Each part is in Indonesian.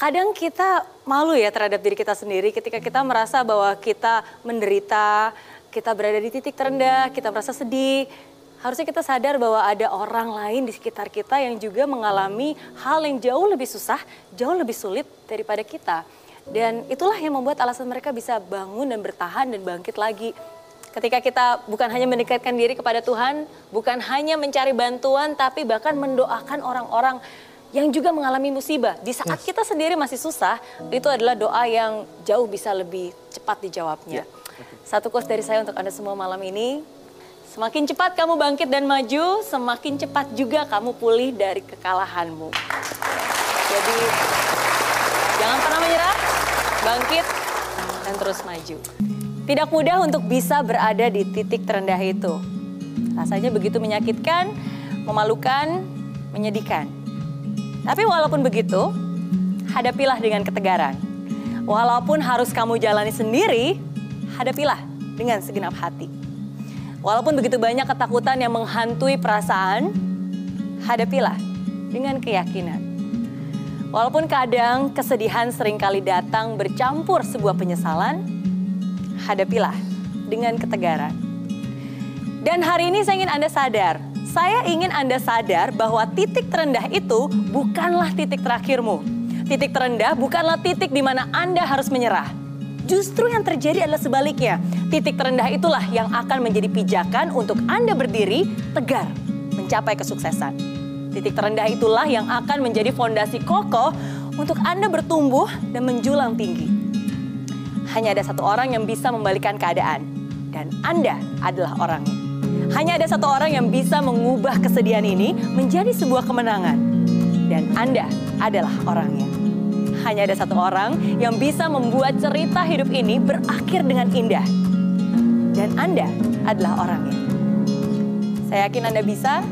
kadang kita malu ya terhadap diri kita sendiri ketika kita merasa bahwa kita menderita, kita berada di titik terendah, kita merasa sedih. Harusnya kita sadar bahwa ada orang lain di sekitar kita yang juga mengalami hal yang jauh lebih susah, jauh lebih sulit daripada kita. Dan itulah yang membuat alasan mereka bisa bangun dan bertahan dan bangkit lagi. Ketika kita bukan hanya mendekatkan diri kepada Tuhan, bukan hanya mencari bantuan, tapi bahkan mendoakan orang-orang yang juga mengalami musibah. Di saat yes. kita sendiri masih susah, itu adalah doa yang jauh bisa lebih cepat dijawabnya. Yeah. Satu quotes dari saya untuk Anda semua malam ini. Semakin cepat kamu bangkit dan maju, semakin cepat juga kamu pulih dari kekalahanmu. Jadi jangan pernah menyerah, bangkit dan terus maju. Tidak mudah untuk bisa berada di titik terendah itu. Rasanya begitu menyakitkan, memalukan, menyedihkan. Tapi walaupun begitu, hadapilah dengan ketegaran. Walaupun harus kamu jalani sendiri, hadapilah dengan segenap hati. Walaupun begitu banyak ketakutan yang menghantui perasaan, hadapilah dengan keyakinan. Walaupun kadang kesedihan sering kali datang bercampur sebuah penyesalan, hadapilah dengan ketegaran. Dan hari ini saya ingin Anda sadar saya ingin Anda sadar bahwa titik terendah itu bukanlah titik terakhirmu. Titik terendah bukanlah titik di mana Anda harus menyerah. Justru yang terjadi adalah sebaliknya. Titik terendah itulah yang akan menjadi pijakan untuk Anda berdiri tegar mencapai kesuksesan. Titik terendah itulah yang akan menjadi fondasi kokoh untuk Anda bertumbuh dan menjulang tinggi. Hanya ada satu orang yang bisa membalikan keadaan, dan Anda adalah orangnya. Hanya ada satu orang yang bisa mengubah kesedihan ini menjadi sebuah kemenangan. Dan Anda adalah orangnya. Hanya ada satu orang yang bisa membuat cerita hidup ini berakhir dengan indah. Dan Anda adalah orangnya. Saya yakin Anda bisa,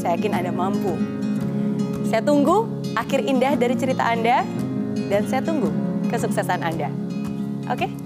saya yakin Anda mampu. Saya tunggu akhir indah dari cerita Anda, dan saya tunggu kesuksesan Anda. Oke? Okay?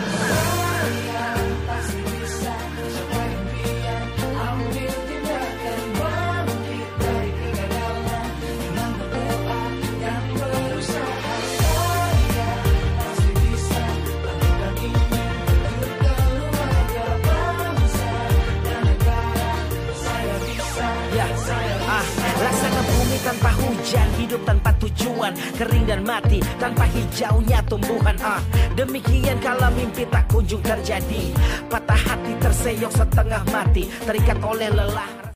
Tanpa hujan Hidup tanpa tujuan Kering dan mati tanpa hijaunya tumbuhan ah. Demikian kalau mimpi tak kunjung terjadi. Patah hati terseok setengah mati Terikat oleh lelah